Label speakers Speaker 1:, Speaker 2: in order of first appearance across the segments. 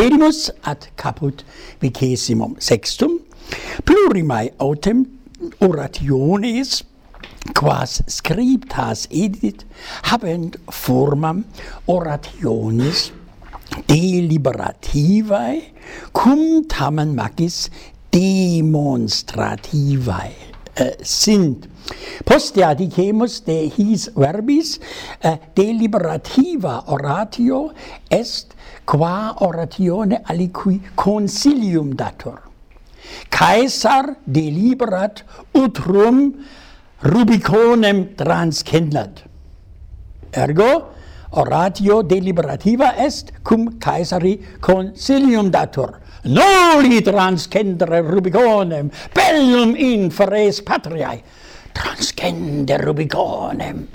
Speaker 1: celimus ad caput vicesimum sextum plurimae autem orationes quas scriptas edit habent formam orationis deliberativae cum tamen magis demonstrativae. Eh, sind. Postea dicemus de his verbis eh, deliberativa oratio est qua oratione aliqui consilium dator. Caesar deliberat utrum Rubiconem transcendat. Ergo oratio deliberativa est cum Caesari consilium datur noli transcendere rubiconem bellum inferes patriae. Transcende rubiconem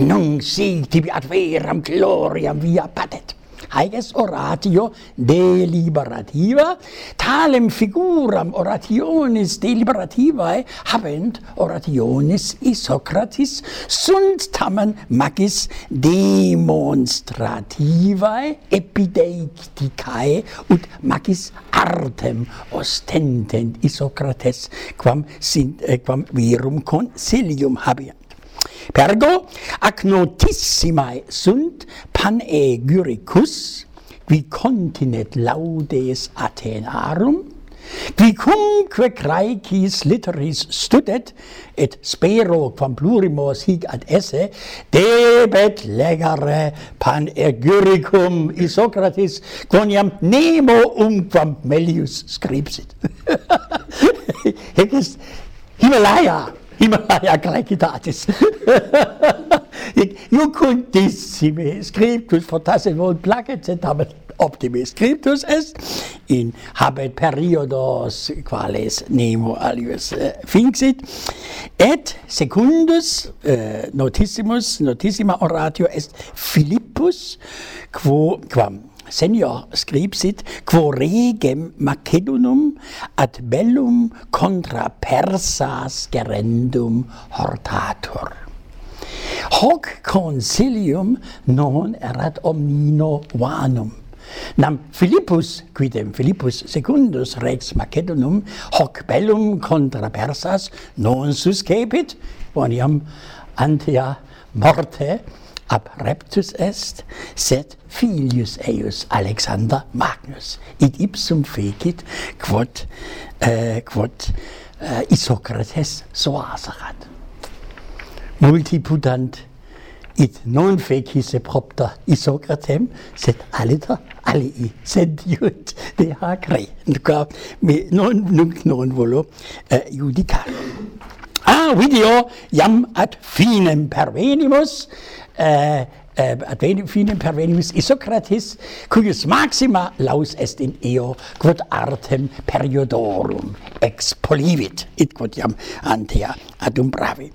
Speaker 1: non si tibi ad veram gloriam via patet haec est oratio deliberativa, talem figuram orationis deliberativae eh? habent orationis Isocratis, sunt tamen magis demonstrativae eh? epideicticae ut magis artem ostentent Isocrates quam sint eh, quam virum consilium habeant. Pergo ac notissimae sunt panegyricus qui continet laudes Athenarum qui cumque craecis litteris studet et spero quam plurimos hic ad esse debet legare panegyricum i Socrates quoniam nemo umquam melius scripsit. Hic est Himalaya Himalaya Graecitatis you cultissime scriptus fortasse volt placet sed habet optime scriptus est in habet periodos quales nemo alius eh, uh, finxit et secundus uh, notissimus notissima oratio est Philippus quo quam senior scripsit quo regem Macedonum ad bellum contra Persas gerendum hortator hoc consilium non erat omnino vanum. Nam Philippus quidem Philippus secundus rex Macedonum hoc bellum contra persas non suscepit quoniam antea morte ab reptus est sed filius eius Alexander Magnus id ipsum fecit quod eh, quod eh, Isocrates soaserat multiputant id non fecis propter isocratem sed aliter alii. Sed iud de hacre duca me non nunc non volo eh, judicare ah video iam ad finem pervenimus eh, eh, ad finem pervenimus Isocrates, cuius maxima laus est in eo, quod artem periodorum expolivit, id quod iam antea adumbravi.